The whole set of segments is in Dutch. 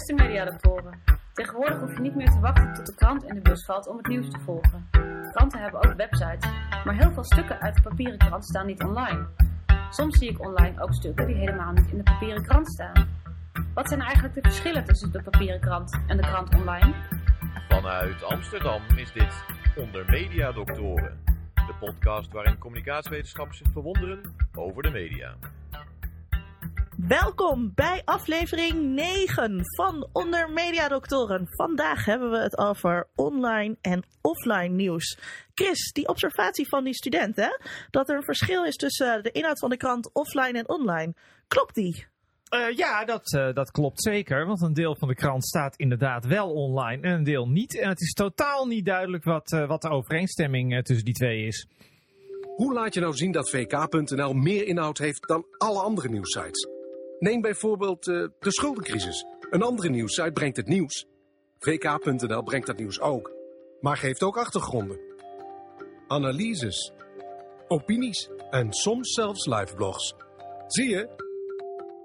Beste mediadoktoren, tegenwoordig hoef je niet meer te wachten tot de krant in de bus valt om het nieuws te volgen. Kranten hebben ook websites, maar heel veel stukken uit de papieren krant staan niet online. Soms zie ik online ook stukken die helemaal niet in de papieren krant staan. Wat zijn eigenlijk de verschillen tussen de papieren krant en de krant online? Vanuit Amsterdam is dit Onder Media Doctoren, de podcast waarin communicatiewetenschappers zich verwonderen over de media. Welkom bij aflevering 9 van Onder Media Doctoren. Vandaag hebben we het over online en offline nieuws. Chris, die observatie van die student, hè? dat er een verschil is tussen de inhoud van de krant offline en online. Klopt die? Uh, ja, dat, uh, dat klopt zeker. Want een deel van de krant staat inderdaad wel online en een deel niet. En het is totaal niet duidelijk wat, uh, wat de overeenstemming tussen die twee is. Hoe laat je nou zien dat vk.nl meer inhoud heeft dan alle andere nieuwsites? Neem bijvoorbeeld de schuldencrisis. Een andere nieuwsite brengt het nieuws. vk.nl brengt dat nieuws ook, maar geeft ook achtergronden. Analyses, opinies en soms zelfs liveblogs. Zie je?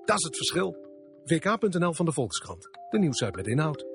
Dat is het verschil. VK.nl van de Volkskrant. De nieuwsite met inhoud.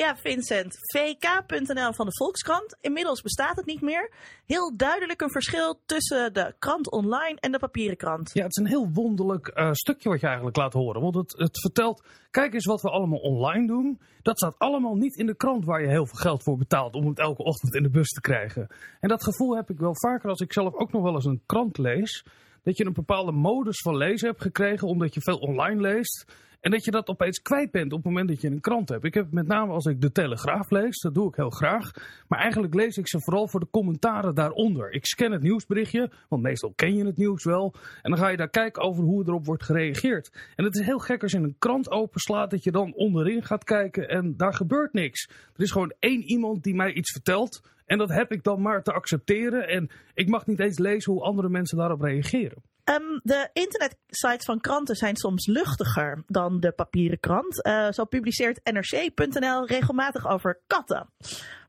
Ja, Vincent. VK.nl van de Volkskrant. Inmiddels bestaat het niet meer. Heel duidelijk een verschil tussen de krant online en de papieren krant. Ja, het is een heel wonderlijk uh, stukje wat je eigenlijk laat horen. Want het, het vertelt, kijk eens wat we allemaal online doen. Dat staat allemaal niet in de krant waar je heel veel geld voor betaalt om het elke ochtend in de bus te krijgen. En dat gevoel heb ik wel vaker als ik zelf ook nog wel eens een krant lees dat je een bepaalde modus van lezen hebt gekregen omdat je veel online leest. En dat je dat opeens kwijt bent op het moment dat je een krant hebt. Ik heb met name als ik de Telegraaf lees, dat doe ik heel graag. Maar eigenlijk lees ik ze vooral voor de commentaren daaronder. Ik scan het nieuwsberichtje, want meestal ken je het nieuws wel. En dan ga je daar kijken over hoe erop wordt gereageerd. En het is heel gek als je een krant openslaat, dat je dan onderin gaat kijken en daar gebeurt niks. Er is gewoon één iemand die mij iets vertelt. En dat heb ik dan maar te accepteren. En ik mag niet eens lezen hoe andere mensen daarop reageren. Um, de internetsites van kranten zijn soms luchtiger dan de papieren krant. Uh, zo publiceert NRC.nl regelmatig over katten.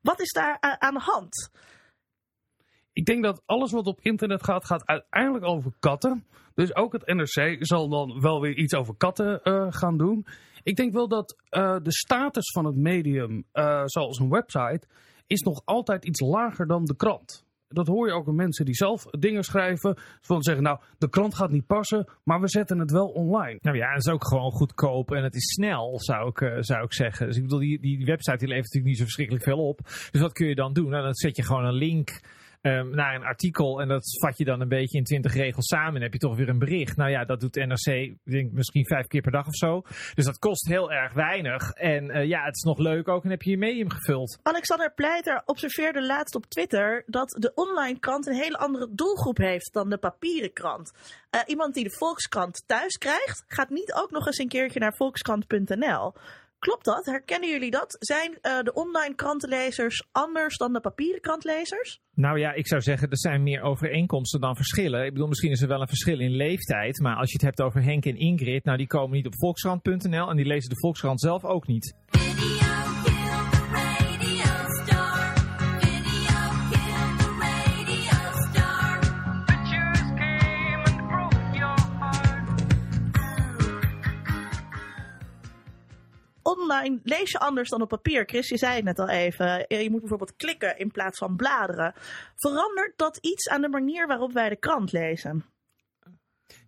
Wat is daar uh, aan de hand? Ik denk dat alles wat op internet gaat, gaat uiteindelijk over katten. Dus ook het NRC zal dan wel weer iets over katten uh, gaan doen. Ik denk wel dat de status van het medium, zoals een website, is nog altijd iets lager dan de krant dat hoor je ook aan mensen die zelf dingen schrijven. Ze zeggen, nou, de krant gaat niet passen, maar we zetten het wel online. Nou ja, het is ook gewoon goedkoop en het is snel, zou ik, uh, zou ik zeggen. Dus ik bedoel, die, die website die levert natuurlijk niet zo verschrikkelijk veel op. Dus wat kun je dan doen? Nou, dan zet je gewoon een link um, naar een artikel. En dat vat je dan een beetje in twintig regels samen. En heb je toch weer een bericht. Nou ja, dat doet NRC denk, misschien vijf keer per dag of zo. Dus dat kost heel erg weinig. En uh, ja, het is nog leuk ook. En heb je je medium gevuld. Alexander Pleiter observeerde laatst op Twitter dat de online krant een hele andere doelgroep heeft dan de papieren krant. Uh, iemand die de Volkskrant thuis krijgt, gaat niet ook nog eens een keertje naar volkskrant.nl. Klopt dat? Herkennen jullie dat? Zijn uh, de online krantenlezers anders dan de papieren krantlezers? Nou ja, ik zou zeggen, er zijn meer overeenkomsten dan verschillen. Ik bedoel, misschien is er wel een verschil in leeftijd. Maar als je het hebt over Henk en Ingrid, nou die komen niet op volkskrant.nl en die lezen de Volkskrant zelf ook niet. Online lees je anders dan op papier. Chris, je zei het net al even. Je moet bijvoorbeeld klikken in plaats van bladeren. Verandert dat iets aan de manier waarop wij de krant lezen?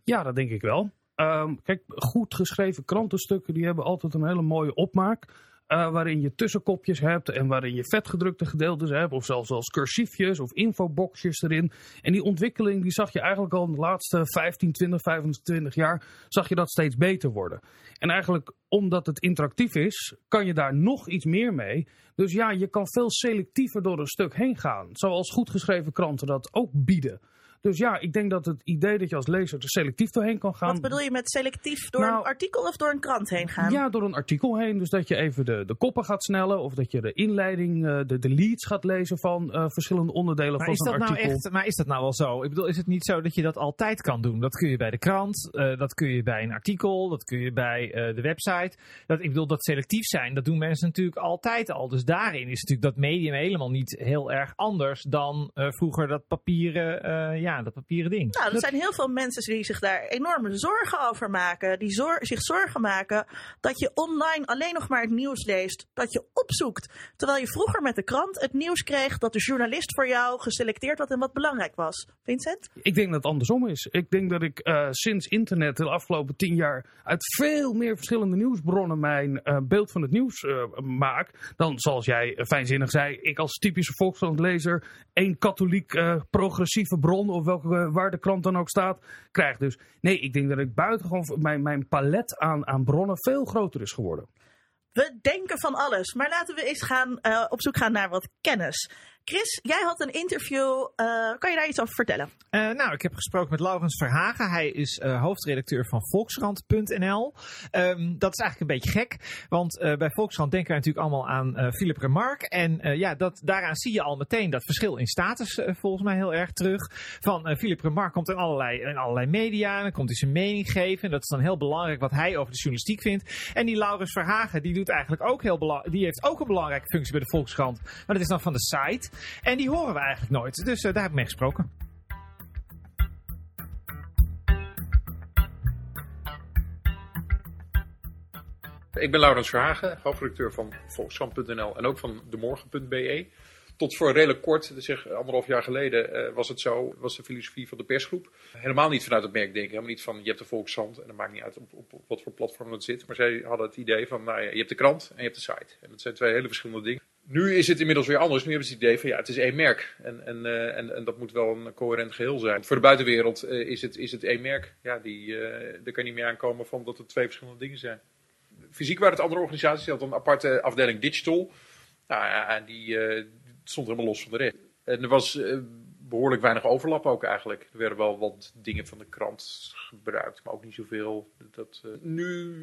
Ja, dat denk ik wel. Um, kijk, goed geschreven krantenstukken die hebben altijd een hele mooie opmaak. Uh, waarin je tussenkopjes hebt en waarin je vetgedrukte gedeeltes hebt. Of zelfs als cursiefjes of infoboxjes erin. En die ontwikkeling die zag je eigenlijk al in de laatste 15, 20, 25 jaar. Zag je dat steeds beter worden. En eigenlijk omdat het interactief is, kan je daar nog iets meer mee. Dus ja, je kan veel selectiever door een stuk heen gaan. Zoals goed geschreven kranten dat ook bieden. Dus ja, ik denk dat het idee dat je als lezer er selectief doorheen kan gaan. Wat bedoel je met selectief? Door nou, een artikel of door een krant heen gaan? Ja, door een artikel heen. Dus dat je even de, de koppen gaat snellen. Of dat je de inleiding, uh, de, de leads gaat lezen van uh, verschillende onderdelen maar van zo'n nou artikel. Echt, maar is dat nou wel zo? Ik bedoel, is het niet zo dat je dat altijd kan doen? Dat kun je bij de krant, uh, dat kun je bij een artikel, dat kun je bij de website. Dat, ik bedoel, dat selectief zijn, dat doen mensen natuurlijk altijd al. Dus daarin is natuurlijk dat medium helemaal niet heel erg anders dan vroeger dat papieren ja, ja, dat papieren ding. Nou, er Dat- zijn heel veel mensen die zich daar enorme zorgen over maken. Die zor- zich zorgen maken dat je online alleen nog maar het nieuws leest. Dat je opzoekt. Terwijl je vroeger met de krant het nieuws kreeg dat de journalist voor jou geselecteerd had en wat belangrijk was. Vincent? Ik denk dat het andersom is. Ik denk dat ik eh, sinds internet de afgelopen tien jaar uit veel meer verschillende nieuwsbronnen mijn eh, beeld van het nieuws eh, maak. Dan, zoals jij fijnzinnig zei, ik als typische Volkskrant-lezer één katholiek eh, progressieve bron, of welke, eh, waar de krant dan ook staat, krijg. Dus nee, ik denk dat ik buitengewoon mijn, mijn palet aan, aan bronnen veel groter is geworden. We denken van alles, maar laten we eens gaan, eh, op zoek gaan naar wat kennis. Chris, jij had een interview. eh, kan je daar iets over vertellen? Eh, nou, ik heb gesproken met Laurens Verhagen. Hij is eh, hoofdredacteur van Volkskrant.nl. Ehm, dat is eigenlijk een beetje gek, want bij Volkskrant denken wij natuurlijk allemaal aan Philip Remark. En ja, dat, daaraan zie je al meteen dat verschil in status volgens mij heel erg terug. Van Philip Remark komt in allerlei, allerlei media en dan komt hij zijn mening geven. En dat is dan heel belangrijk wat hij over de journalistiek vindt. En die Laurens Verhagen, die doet eigenlijk ook heel die heeft ook een belangrijke functie bij de Volkskrant. Maar dat is dan van de site. En die horen we eigenlijk nooit. Dus eh, daar heb ik mee gesproken. Ik ben Laurens Verhagen, hoofdredacteur van Volkskrant.nl en ook van demorgen.be. Tot voor redelijk kort, zeg anderhalf jaar geleden, eh, was het zo, was de filosofie van de persgroep. Helemaal niet vanuit het merk denken, helemaal niet van je hebt de Volkskrant en dat maakt niet uit op, op, op wat voor platform het zit. Maar zij hadden het idee van, nou ja, je hebt de krant en je hebt de site. En dat zijn twee hele verschillende dingen. Nu is het inmiddels weer anders. Nu hebben ze het idee van ja, het is één merk. En, en, eh, en, en dat moet wel een coherent geheel zijn. Voor de buitenwereld eh, is, het, is het één merk. Ja, die, eh daar kan je niet meer aankomen van dat het twee verschillende dingen zijn. Fysiek waren het andere organisaties. Die had een aparte afdeling digital. Nou ja, die stond helemaal los van de rest. En er was eh, behoorlijk weinig overlap ook eigenlijk. Er werden wel wat dingen van de krant gebruikt, maar ook niet zoveel. Dat, nu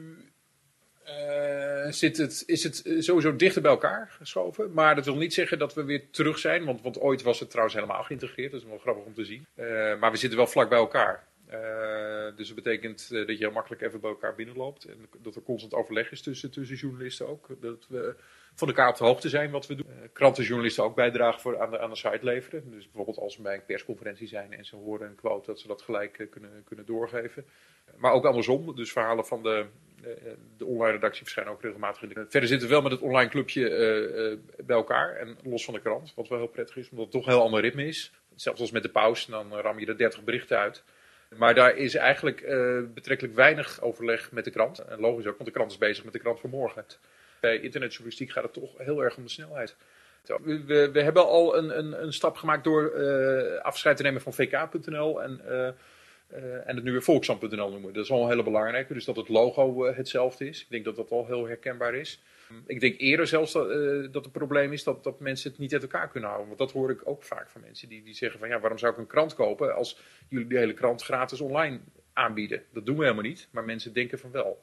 eh, zit het, is het sowieso dichter bij elkaar geschoven. Maar dat wil niet zeggen dat we weer terug zijn. Want, want ooit was het trouwens helemaal geïntegreerd. Dat is wel grappig om te zien. Eh, maar we zitten wel vlak bij elkaar. Eh, dus dat betekent dat je heel makkelijk even bij elkaar binnenloopt. En dat er constant overleg is tussen, tussen journalisten ook. Dat we van elkaar op de hoogte zijn wat we doen. Krantenjournalisten ook bijdragen voor, aan, de, aan de site leveren. Dus bijvoorbeeld als we bij een persconferentie zijn en ze horen een quote, dat ze dat gelijk kunnen, kunnen doorgeven. Maar ook andersom, dus verhalen van de, de online redactie verschijnen ook regelmatig Verder zitten we wel met het online clubje eh, eh, bij elkaar en los van de krant, wat wel heel prettig is, omdat het toch een heel ander ritme is. Zelfs als met de pauze, dan ram je er 30 berichten uit. Maar daar is eigenlijk eh, betrekkelijk weinig overleg met de krant. En logisch ook, want de krant is bezig met de krant van morgen. Bij internetjournalistiek gaat het toch heel erg om de snelheid. We, we, hebben al een, een, een stap gemaakt door eh, afscheid te nemen van vk.nl en, eh, en het nu weer volkshand.nl noemen. Dat is al een hele belangrijke, dus dat het logo eh, hetzelfde is. Ik denk dat dat al heel herkenbaar is. Ik denk eerder zelfs dat, eh, dat het probleem is dat, dat mensen het niet uit elkaar kunnen houden. Want dat hoor ik ook vaak van mensen die, die zeggen van ja, waarom zou ik een krant kopen als jullie de hele krant gratis online aanbieden? Dat doen we helemaal niet, maar mensen denken van wel.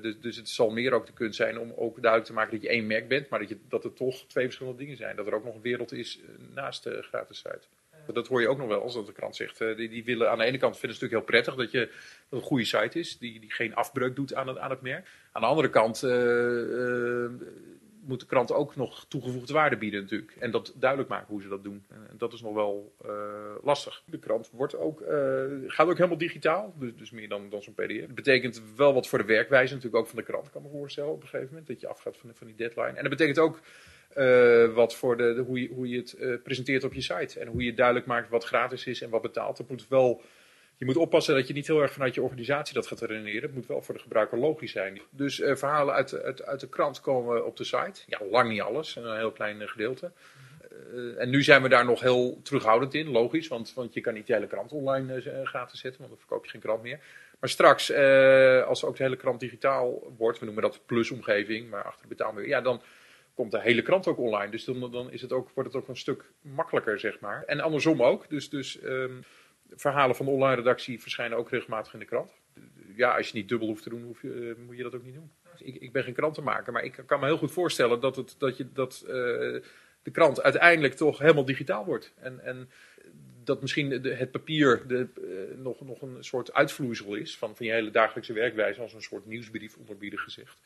Dus, dus het zal meer ook de kunst zijn om ook duidelijk te maken dat je één merk bent, maar dat, je, dat er toch twee verschillende dingen zijn. Dat er ook nog een wereld is naast de gratis site. Dat hoor je ook nog wel, als dat de krant zegt. eh, die, die willen aan de ene kant vinden ze het natuurlijk heel prettig dat je een goede site is, die, die geen afbreuk doet aan het, aan het merk. Aan de andere kant eh, eh, moet de krant ook nog toegevoegde waarde bieden natuurlijk. En dat duidelijk maken hoe ze dat doen. En dat is nog wel eh, lastig. De krant wordt ook, eh, gaat ook helemaal digitaal, dus, dus meer dan, dan zo'n pdf. Dat betekent wel wat voor de werkwijze natuurlijk ook van de krant, kan me voorstellen op een gegeven moment. Dat je afgaat van, van die deadline. En dat betekent ook eh, wat voor de, de, hoe, je, hoe je het presenteert op je site. En hoe je duidelijk maakt wat gratis is en wat betaald. Dat moet wel... Je moet oppassen dat je niet heel erg vanuit je organisatie dat gaat redeneren. Het moet wel voor de gebruiker logisch zijn. Dus eh, verhalen uit, uit, de krant komen op de site. Ja, lang niet alles, een heel klein eh, gedeelte. Eh, en nu zijn we daar nog heel terughoudend in, logisch. Want, want je kan niet de hele krant online eh, gratis zetten, want dan verkoop je geen krant meer. Maar straks, als ook de hele krant digitaal wordt, we noemen dat plusomgeving, maar achter de betaalmuur, ja, dan komt de hele krant ook online. Dus dan, dan is het ook, wordt het ook een stuk makkelijker, zeg maar. En andersom ook. Dus, dus ehm, verhalen van de online redactie verschijnen ook regelmatig in de krant. Ja, als je niet dubbel hoeft te doen, hoef je, eh, moet je dat ook niet doen. Ik, ik ben geen krantenmaker, maar ik kan me heel goed voorstellen dat, het, dat, je, dat eh, de krant uiteindelijk toch helemaal digitaal wordt. En, en dat misschien de, het papier de, eh, nog, nog een soort uitvloeisel is van, van je hele dagelijkse werkwijze, als een soort nieuwsbrief onderbiedig gezegd.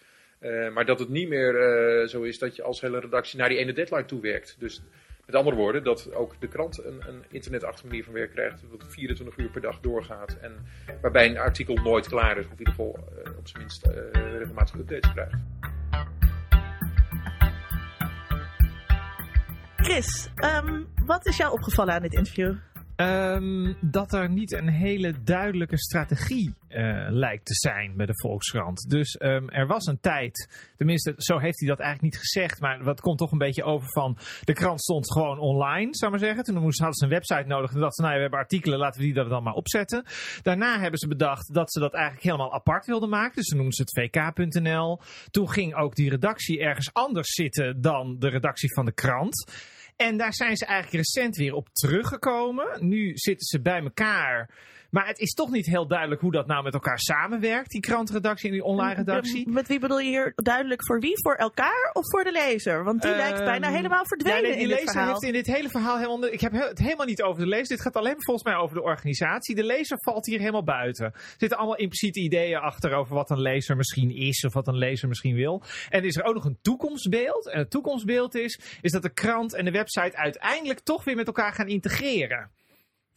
Maar dat het niet meer zo is dat je als hele redactie naar die ene deadline toe werkt. Dus Met andere woorden, dat ook de krant een, een internetachtige manier van werk krijgt, dat 24 uur per dag doorgaat en waarbij een artikel nooit klaar is, of in ieder geval uh, op zijn minst uh, regelmatig updates krijgt. Chris, um, wat is jou opgevallen aan dit interview? Um, dat er niet een hele duidelijke strategie uh, lijkt te zijn bij de Volkskrant. Dus um, er was een tijd, tenminste zo heeft hij dat eigenlijk niet gezegd, maar wat komt toch een beetje over van de krant stond gewoon online, zou maar zeggen. Toen moesten, hadden ze een website nodig en dachten ze, nou we hebben artikelen, laten we die dan maar opzetten. Daarna hebben ze bedacht dat ze dat eigenlijk helemaal apart wilden maken, dus ze noemden ze het vk.nl. Toen ging ook die redactie ergens anders zitten dan de redactie van de krant. En daar zijn ze eigenlijk recent weer op teruggekomen. Nu zitten ze bij elkaar. Maar het is toch niet heel duidelijk hoe dat nou met elkaar samenwerkt, die krantredactie en die online redactie. Met wie bedoel je hier duidelijk voor wie? Voor elkaar of voor de lezer? Want die um, lijkt bijna helemaal verdwenen ja, nee, die in lezer dit heeft in dit hele verhaal helemaal... Ik heb het helemaal niet over de lezer. Dit gaat alleen volgens mij over de organisatie. De lezer valt hier helemaal buiten. Er zitten allemaal impliciete ideeën achter over wat een lezer misschien is of wat een lezer misschien wil. En is er ook nog een toekomstbeeld. En het toekomstbeeld is, is dat de krant en de website uiteindelijk toch weer met elkaar gaan integreren.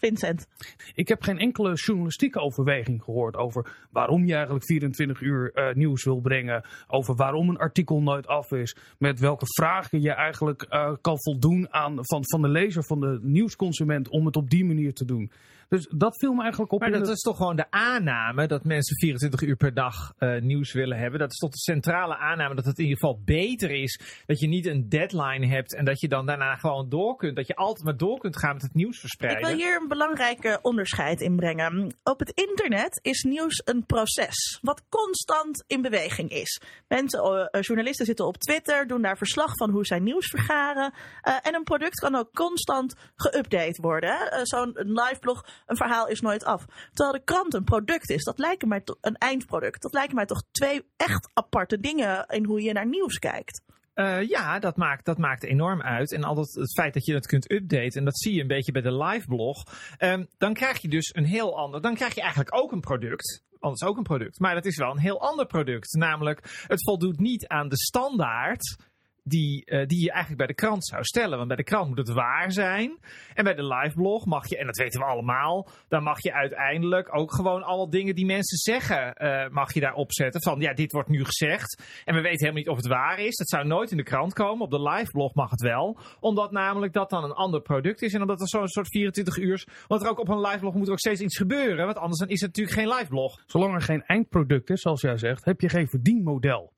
Vincent. Ik heb geen enkele journalistieke overweging gehoord over waarom je eigenlijk 24 uur uh, nieuws wil brengen. Over waarom een artikel nooit af is. Met welke vragen je eigenlijk uh, kan voldoen aan van, van de lezer, van de nieuwsconsument om het op die manier te doen. Dus dat viel me eigenlijk op. Maar dat is toch gewoon de aanname dat mensen 24 uur per dag uh, nieuws willen hebben. Dat is toch de centrale aanname dat het in ieder geval beter is. Dat je niet een deadline hebt en dat je dan daarna gewoon door kunt. Dat je altijd maar door kunt gaan met het nieuws verspreiden. Ik wil hier een belangrijke onderscheid inbrengen. Op het internet is nieuws een proces. Wat constant in beweging is. Mensen, uh, journalisten zitten op Twitter, doen daar verslag van hoe zij nieuws vergaren. Uh, en een product kan ook constant geüpdate worden. Zo'n live blog een verhaal is nooit af. Terwijl de krant een product is, dat lijken mij een eindproduct. Dat lijken mij toch twee echt aparte dingen in hoe je naar nieuws kijkt. Uh, ja, dat maakt, dat maakt enorm uit. En altijd het feit dat je dat kunt updaten, en dat zie je een beetje bij de live blog, um, dan krijg je dus een heel ander. Dan krijg je eigenlijk ook een product. Anders ook een product. Maar dat is wel een heel ander product. Namelijk, het voldoet niet aan de standaard die, uh, die je eigenlijk bij de krant zou stellen. Want bij de krant moet het waar zijn. En bij de liveblog mag je, en dat weten we allemaal, dan mag je uiteindelijk ook gewoon alle dingen die mensen zeggen, uh, mag je daar opzetten. Van ja, dit wordt nu gezegd. En we weten helemaal niet of het waar is. Dat zou nooit in de krant komen. Op de liveblog mag het wel. Omdat namelijk dat dan een ander product is. En omdat er zo'n soort 24 uur. Want er ook op een liveblog moet er ook steeds iets gebeuren. Want anders dan is het natuurlijk geen liveblog. Zolang er geen eindproduct is, zoals jij zegt, heb je geen verdienmodel.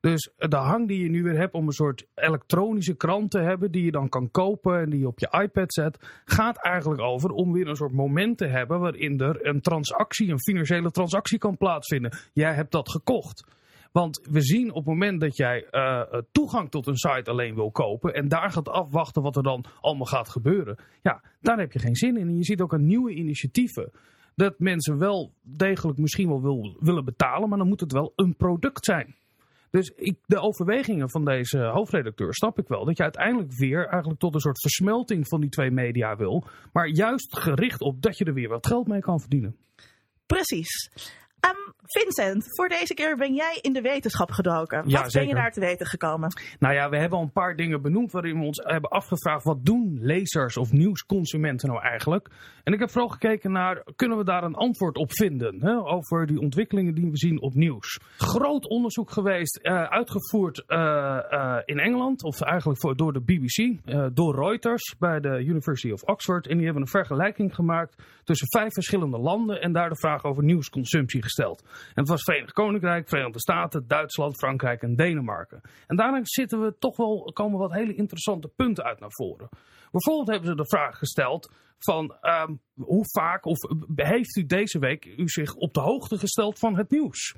Dus de hang die je nu weer hebt om een soort elektronische krant te hebben, die je dan kan kopen en die je op je iPad zet, gaat eigenlijk over om weer een soort moment te hebben waarin er een transactie, een financiële transactie kan plaatsvinden. Jij hebt dat gekocht. Want we zien op het moment dat jij uh, toegang tot een site alleen wil kopen en daar gaat afwachten wat er dan allemaal gaat gebeuren. Ja, daar heb je geen zin in. En je ziet ook een nieuwe initiatieven dat mensen wel degelijk misschien wel wil, willen betalen, maar dan moet het wel een product zijn. Dus ik, de overwegingen van deze hoofdredacteur snap ik wel. Dat je uiteindelijk weer eigenlijk tot een soort versmelting van die twee media wil. Maar juist gericht op dat je er weer wat geld mee kan verdienen. Precies. Vincent, voor deze keer ben jij in de wetenschap gedoken. Ja, wat zeker. ben je daar te weten gekomen? Nou ja, we hebben al een paar dingen benoemd waarin we ons hebben afgevraagd... wat doen lezers of nieuwsconsumenten nou eigenlijk? En ik heb vooral gekeken naar, kunnen we daar een antwoord op vinden? Hè, over die ontwikkelingen die we zien op nieuws. Groot onderzoek geweest, uh, uitgevoerd uh, uh, in Engeland... of eigenlijk voor, door de BBC, door Reuters bij de University of Oxford. En die hebben een vergelijking gemaakt tussen vijf verschillende landen... en daar de vraag over nieuwsconsumptie gesteld. En het was Verenigd Koninkrijk, Verenigde Staten, Duitsland, Frankrijk en Denemarken. En daarin zitten we toch wel, komen wat hele interessante punten uit naar voren. Bijvoorbeeld hebben ze de vraag gesteld van um, hoe vaak of heeft u deze week u zich op de hoogte gesteld van het nieuws?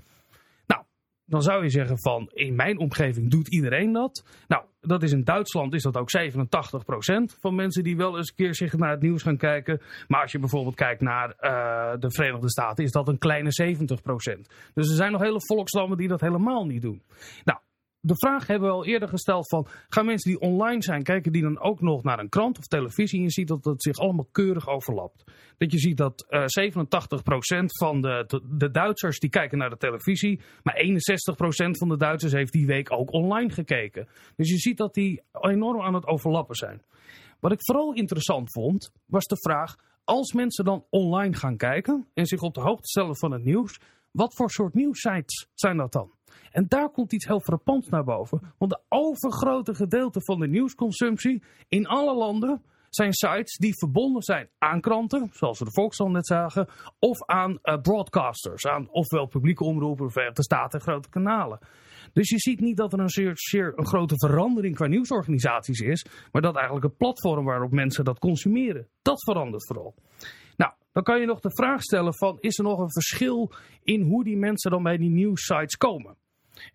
Nou, dan zou je zeggen van in mijn omgeving doet iedereen dat. Nou, dat is in Duitsland is dat ook 87% van mensen die wel eens een keer zich naar het nieuws gaan kijken. Maar als je bijvoorbeeld kijkt naar uh, de Verenigde Staten is dat een kleine 70%. Dus er zijn nog hele volkstammen die dat helemaal niet doen. Nou, de vraag hebben we al eerder gesteld van, gaan mensen die online zijn, kijken die dan ook nog naar een krant of televisie en je ziet dat het zich allemaal keurig overlapt. Dat je ziet dat uh, 87% van de, de, de Duitsers die kijken naar de televisie, maar 61% van de Duitsers heeft die week ook online gekeken. Dus je ziet dat die enorm aan het overlappen zijn. Wat ik vooral interessant vond, was de vraag: als mensen dan online gaan kijken en zich op de hoogte stellen van het nieuws, wat voor soort nieuwsites zijn dat dan? En daar komt iets heel frappants naar boven. Want de overgrote gedeelte van de nieuwsconsumptie in alle landen zijn sites die verbonden zijn aan kranten, zoals we de Volkskrant net zagen, of aan uh, broadcasters, aan ofwel publieke omroepen, Verenigde Staten, grote kanalen. Dus je ziet niet dat er een zeer, zeer een grote verandering qua nieuwsorganisaties is, maar dat eigenlijk het platform waarop mensen dat consumeren, dat verandert vooral. Nou, dan kan je nog de vraag stellen van, is er nog een verschil in hoe die mensen dan bij die nieuwsites komen?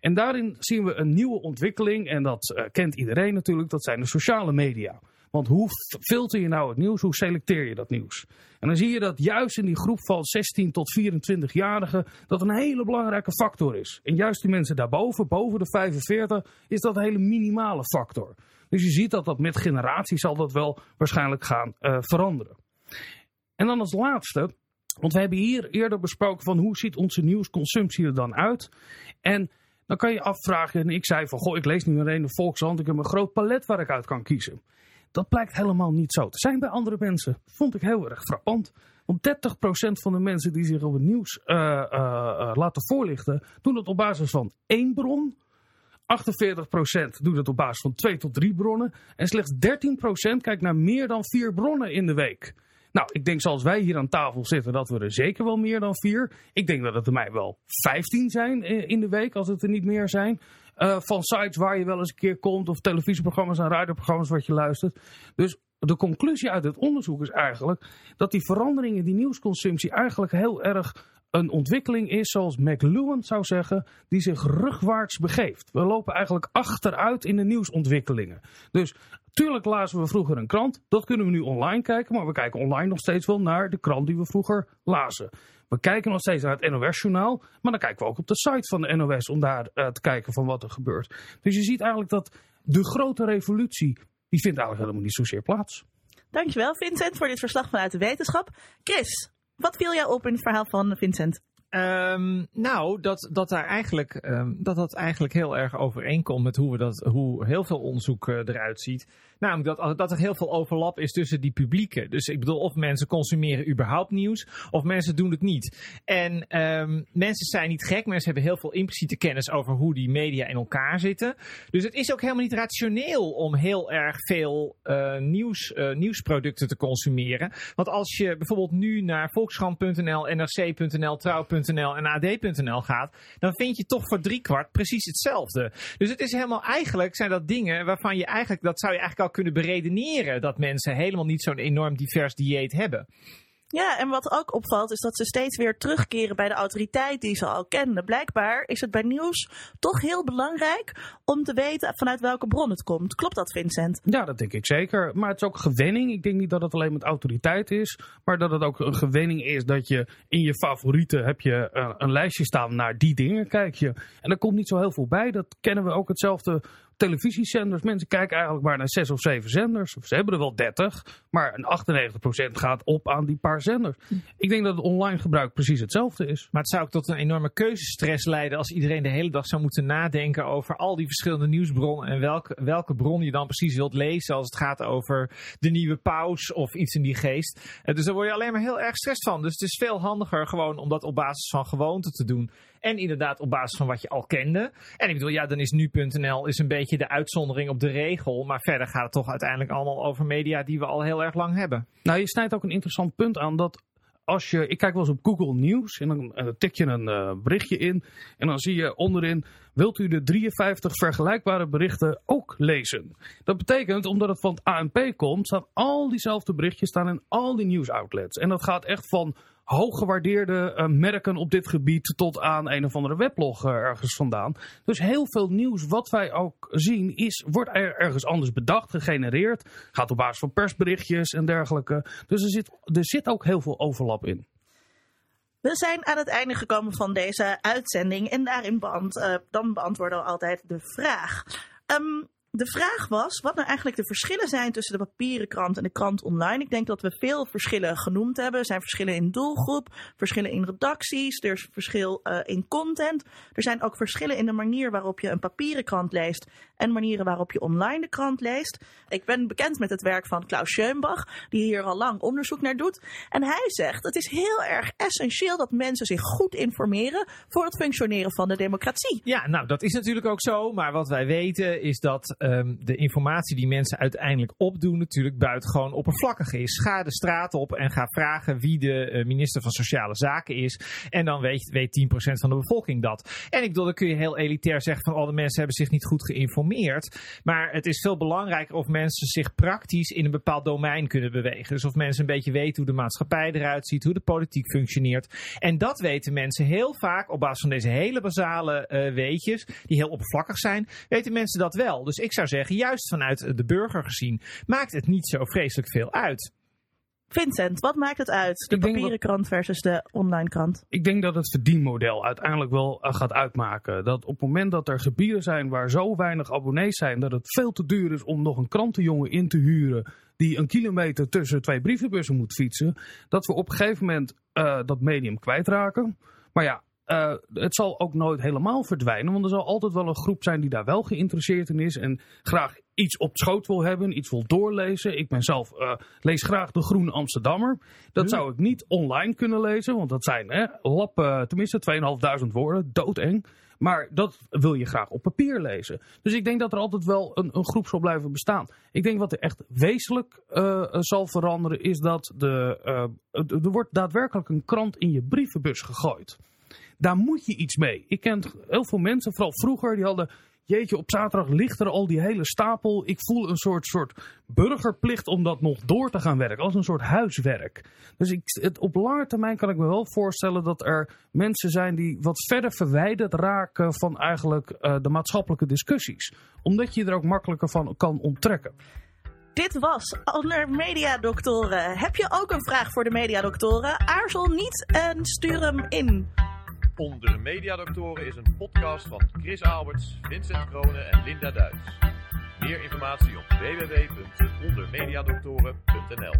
En daarin zien we een nieuwe ontwikkeling, en dat uh, kent iedereen natuurlijk, dat zijn de sociale media. Want hoe filter je nou het nieuws? Hoe selecteer je dat nieuws? En dan zie je dat juist in die groep van 16 tot 24-jarigen dat een hele belangrijke factor is. En juist die mensen daarboven, boven de 45, is dat een hele minimale factor. Dus je ziet dat dat met generaties zal dat wel waarschijnlijk gaan uh, veranderen. En dan als laatste, want we hebben hier eerder besproken van hoe ziet onze nieuwsconsumptie er dan uit? En dan kan je afvragen, en ik zei van, goh, ik lees nu alleen de Volkshand, ik heb een groot palet waar ik uit kan kiezen. Dat blijkt helemaal niet zo te zijn bij andere mensen. Vond ik heel erg frappant. Want 30% van de mensen die zich op het nieuws uh, uh, uh, laten voorlichten, doen dat op basis van één bron. 48% doet het op basis van twee tot drie bronnen. En slechts 13% kijkt naar meer dan vier bronnen in de week. Nou, ik denk zoals wij hier aan tafel zitten, dat we er zeker wel meer dan vier. Ik denk dat het er mij wel 15 zijn in de week, als het er niet meer zijn. Uh, van sites waar je wel eens een keer komt, of televisieprogramma's en radioprogramma's wat je luistert. Dus de conclusie uit het onderzoek is eigenlijk dat die veranderingen in die nieuwsconsumptie eigenlijk heel erg een ontwikkeling is, zoals McLuhan zou zeggen, die zich rugwaarts begeeft. We lopen eigenlijk achteruit in de nieuwsontwikkelingen. Dus tuurlijk lazen we vroeger een krant, dat kunnen we nu online kijken, maar we kijken online nog steeds wel naar de krant die we vroeger lazen. We kijken nog steeds naar het NOS-journaal, maar dan kijken we ook op de site van de NOS om daar uh, te kijken van wat er gebeurt. Dus je ziet eigenlijk dat de grote revolutie, die vindt eigenlijk helemaal niet zozeer plaats. Dankjewel Vincent voor dit verslag vanuit de wetenschap. Chris, wat viel jou op in het verhaal van Vincent? Um, nou, dat, dat, daar eigenlijk, um, dat dat eigenlijk heel erg overeenkomt met hoe, we dat, hoe heel veel onderzoek uh, eruit ziet. Namelijk dat, dat er heel veel overlap is tussen die publieken. Dus ik bedoel, of mensen consumeren überhaupt nieuws, of mensen doen het niet. En um, mensen zijn niet gek, mensen hebben heel veel impliciete kennis over hoe die media in elkaar zitten. Dus het is ook helemaal niet rationeel om heel erg veel uh, nieuws, uh, nieuwsproducten te consumeren. Want als je bijvoorbeeld nu naar volkskrant.nl, nrc.nl, trouw.nl en ad.nl gaat, dan vind je toch voor driekwart precies hetzelfde. Dus het is helemaal eigenlijk, zijn dat dingen waarvan je eigenlijk, dat zou je eigenlijk kunnen beredeneren dat mensen helemaal niet zo'n enorm divers dieet hebben. Ja, en wat ook opvalt is dat ze steeds weer terugkeren bij de autoriteit die ze al kenden. Blijkbaar is het bij nieuws toch heel belangrijk om te weten vanuit welke bron het komt. Klopt dat, Vincent? Ja, dat denk ik zeker. Maar het is ook gewenning. Ik denk niet dat het alleen met autoriteit is, maar dat het ook een gewenning is dat je in je favorieten heb je uh, een lijstje staan naar die dingen kijk je. En er komt niet zo heel veel bij. Dat kennen we ook hetzelfde televisiezenders. Mensen kijken eigenlijk maar naar zes of zeven zenders. Ze hebben er wel 30, maar een 98% gaat op aan die paar zenders. Ik denk dat het online gebruik precies hetzelfde is. Maar het zou ook tot een enorme keuzestress leiden als iedereen de hele dag zou moeten nadenken over al die verschillende nieuwsbronnen en welke, welke bron je dan precies wilt lezen als het gaat over de nieuwe paus of iets in die geest. Dus daar word je alleen maar heel erg stress van. Dus het is veel handiger gewoon om dat op basis van gewoonte te doen. En inderdaad op basis van wat je al kende. En ik bedoel, ja, dan is nu.nl is een beetje de uitzondering op de regel. Maar verder gaat het toch uiteindelijk allemaal over media die we al heel erg lang hebben. Nou, je snijdt ook een interessant punt aan dat als je, ik kijk wel eens op Google Nieuws en dan tik je een uh, berichtje in en dan zie je onderin, wilt u de 53 vergelijkbare berichten ook lezen? Dat betekent, omdat het van het ANP komt, staan al diezelfde berichtjes staan in al die nieuwsoutlets. En dat gaat echt van hooggewaardeerde uh, merken op dit gebied tot aan een of andere weblog uh, ergens vandaan. Dus heel veel nieuws wat wij ook zien is, wordt er ergens anders bedacht, gegenereerd. Gaat op basis van persberichtjes en dergelijke. Dus er zit, er zit ook heel veel overlap in. We zijn aan het einde gekomen van deze uitzending en daarin beant, uh, dan beantwoorden we altijd de vraag. Um, de vraag was wat nou eigenlijk de verschillen zijn tussen de papieren krant en de krant online. Ik denk dat we veel verschillen genoemd hebben. Er zijn verschillen in doelgroep, verschillen in redacties, er is verschil uh, in content. Er zijn ook verschillen in de manier waarop je een papieren krant leest en manieren waarop je online de krant leest. Ik ben bekend met het werk van Klaus Schönbach, die hier al lang onderzoek naar doet. En hij zegt het is heel erg essentieel dat mensen zich goed informeren voor het functioneren van de democratie. Ja, nou dat is natuurlijk ook zo. Maar wat wij weten is dat um, de informatie die mensen uiteindelijk opdoen natuurlijk buitengewoon oppervlakkig is. Ga de straat op en ga vragen wie de uh, minister van Sociale Zaken is. En dan weet, weet 10% van de bevolking dat. En ik bedoel, dan kun je heel elitair zeggen van al de mensen hebben zich niet goed geïnformeerd. Maar het is veel belangrijker of mensen zich praktisch in een bepaald domein kunnen bewegen. Dus of mensen een beetje weten hoe de maatschappij eruit ziet, hoe de politiek functioneert. En dat weten mensen heel vaak op basis van deze hele basale uh, weetjes, die heel oppervlakkig zijn, weten mensen dat wel. Dus ik zou zeggen, juist vanuit de burger gezien, maakt het niet zo vreselijk veel uit. Vincent, wat maakt het uit? De papieren krant versus de online krant? Ik denk dat het verdienmodel uiteindelijk wel uh, gaat uitmaken. Dat op het moment dat er gebieden zijn waar zo weinig abonnees zijn dat het veel te duur is om nog een krantenjongen in te huren die een kilometer tussen twee brievenbussen moet fietsen, dat we op een gegeven moment uh, dat medium kwijtraken. Maar ja, uh, het zal ook nooit helemaal verdwijnen, want er zal altijd wel een groep zijn die daar wel geïnteresseerd in is en graag iets op schoot wil hebben, iets wil doorlezen. Ik ben zelf, uh, lees graag de Groene Amsterdammer. Dat zou ik niet online kunnen lezen, want dat zijn hè, lappen, tenminste 2.500 woorden, doodeng. Maar dat wil je graag op papier lezen. Dus ik denk dat er altijd wel een, een groep zal blijven bestaan. Ik denk wat er echt wezenlijk uh, zal veranderen is dat de, er wordt daadwerkelijk een krant in je brievenbus gegooid. Daar moet je iets mee. Ik ken heel veel mensen, vooral vroeger, die hadden jeetje, op zaterdag ligt er al die hele stapel. Ik voel een soort, soort burgerplicht om dat nog door te gaan werken. Als een soort huiswerk. Dus ik, het, op lange termijn kan ik me wel voorstellen dat er mensen zijn die wat verder verwijderd raken van eigenlijk uh, de maatschappelijke discussies. Omdat je er ook makkelijker van kan onttrekken. Dit was Onder Mediadoktoren. Heb je ook een vraag voor de Mediadoktoren? Aarzel niet en stuur hem in. Onder Mediadoktoren is een podcast van Chris Alberts, Vincent Kronen en Linda Duits. Meer informatie op www.ondermediadoktoren.nl